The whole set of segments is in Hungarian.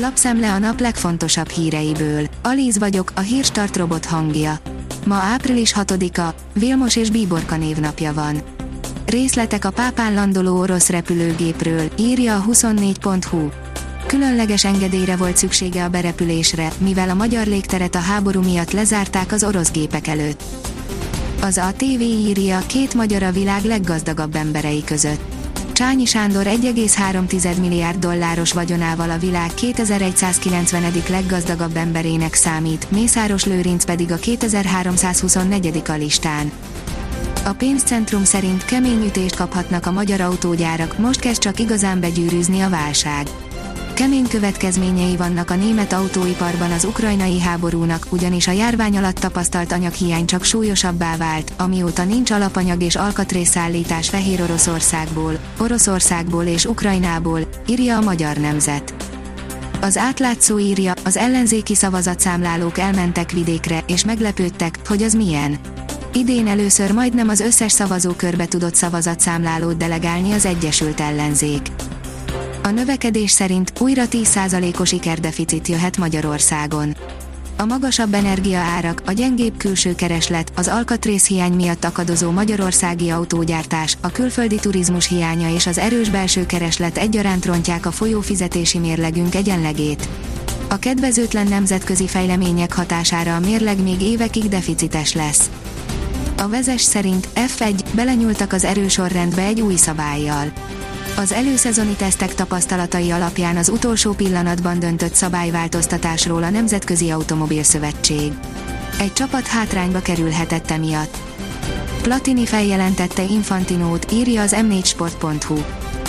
Lapszemle a nap legfontosabb híreiből. Alíz vagyok, a hírstart robot hangja. Ma április 6-a, Vilmos és Bíborka névnapja van. Részletek a pápán landoló orosz repülőgépről, írja a 24.hu. Különleges engedélyre volt szüksége a berepülésre, mivel a magyar légteret a háború miatt lezárták az orosz gépek előtt. Az ATV írja, két magyar a világ leggazdagabb emberei között. Csányi Sándor 1,3 milliárd dolláros vagyonával a világ 2190. leggazdagabb emberének számít, Mészáros Lőrinc pedig a 2324. a listán. A pénzcentrum szerint kemény ütést kaphatnak a magyar autógyárak, most kezd csak igazán begyűrűzni a válság. Kemény következményei vannak a német autóiparban az ukrajnai háborúnak, ugyanis a járvány alatt tapasztalt anyaghiány csak súlyosabbá vált, amióta nincs alapanyag és alkatrészszállítás Fehér Oroszországból, Oroszországból és Ukrajnából, írja a Magyar Nemzet. Az átlátszó írja, az ellenzéki szavazatszámlálók elmentek vidékre, és meglepődtek, hogy az milyen. Idén először majdnem az összes szavazókörbe tudott szavazatszámlálót delegálni az Egyesült Ellenzék. A növekedés szerint újra 10%-os ikerdeficit jöhet Magyarországon. A magasabb energiaárak, a gyengébb külső kereslet, az alkatrészhiány miatt akadozó magyarországi autógyártás, a külföldi turizmus hiánya és az erős belső kereslet egyaránt rontják a folyófizetési mérlegünk egyenlegét. A kedvezőtlen nemzetközi fejlemények hatására a mérleg még évekig deficites lesz. A vezes szerint F1 belenyúltak az erősorrendbe egy új szabályjal az előszezoni tesztek tapasztalatai alapján az utolsó pillanatban döntött szabályváltoztatásról a Nemzetközi Automobil Szövetség. Egy csapat hátrányba kerülhetett emiatt. Platini feljelentette Infantinót, írja az m4sport.hu.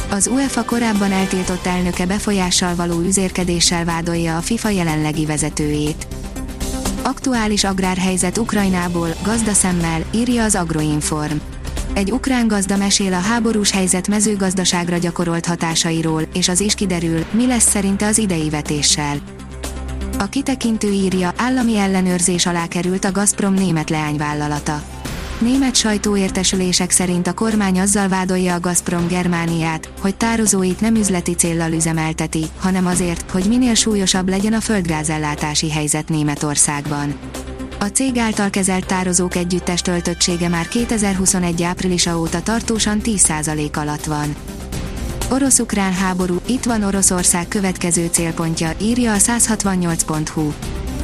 Az UEFA korábban eltiltott elnöke befolyással való üzérkedéssel vádolja a FIFA jelenlegi vezetőjét. Aktuális agrárhelyzet Ukrajnából, gazdaszemmel, írja az Agroinform. Egy ukrán gazda mesél a háborús helyzet mezőgazdaságra gyakorolt hatásairól, és az is kiderül, mi lesz szerinte az idei vetéssel. A kitekintő írja, állami ellenőrzés alá került a Gazprom német leányvállalata. Német sajtóértesülések szerint a kormány azzal vádolja a Gazprom Germániát, hogy tározóit nem üzleti céllal üzemelteti, hanem azért, hogy minél súlyosabb legyen a földgázellátási helyzet Németországban. A cég által kezelt tározók együttes töltöttsége már 2021. áprilisa óta tartósan 10% alatt van. Orosz-ukrán háború, itt van Oroszország következő célpontja, írja a 168.hu.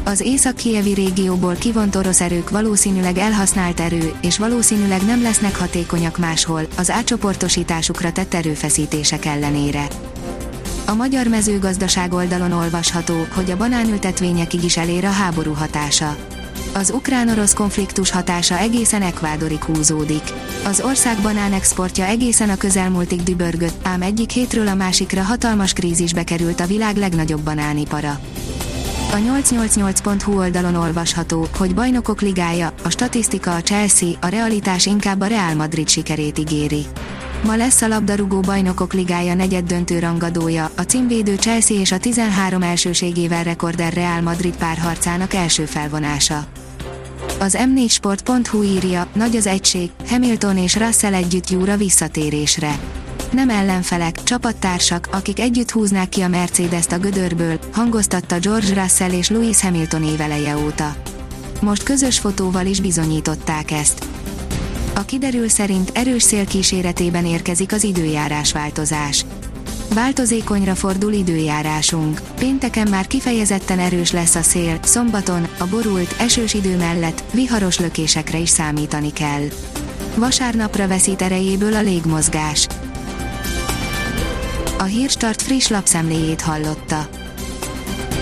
Az észak-kievi régióból kivont orosz erők valószínűleg elhasznált erő, és valószínűleg nem lesznek hatékonyak máshol, az átcsoportosításukra tett erőfeszítések ellenére. A magyar mezőgazdaság oldalon olvasható, hogy a banánültetvényekig is elér a háború hatása az ukrán-orosz konfliktus hatása egészen Ekvádorig húzódik. Az ország banánexportja egészen a közelmúltig dübörgött, ám egyik hétről a másikra hatalmas krízisbe került a világ legnagyobb banánipara. A 888.hu oldalon olvasható, hogy bajnokok ligája, a statisztika a Chelsea, a realitás inkább a Real Madrid sikerét ígéri. Ma lesz a labdarúgó bajnokok ligája negyed döntő rangadója, a címvédő Chelsea és a 13 elsőségével rekorder Real Madrid párharcának első felvonása. Az m4sport.hu írja, nagy az egység, Hamilton és Russell együtt júra visszatérésre. Nem ellenfelek, csapattársak, akik együtt húznák ki a Mercedes-t a gödörből, hangoztatta George Russell és Lewis Hamilton éveleje óta. Most közös fotóval is bizonyították ezt. A kiderül szerint erős szél kíséretében érkezik az időjárás változás. Változékonyra fordul időjárásunk. Pénteken már kifejezetten erős lesz a szél, szombaton, a borult, esős idő mellett, viharos lökésekre is számítani kell. Vasárnapra veszít erejéből a légmozgás. A Hírstart friss lapszemléjét hallotta.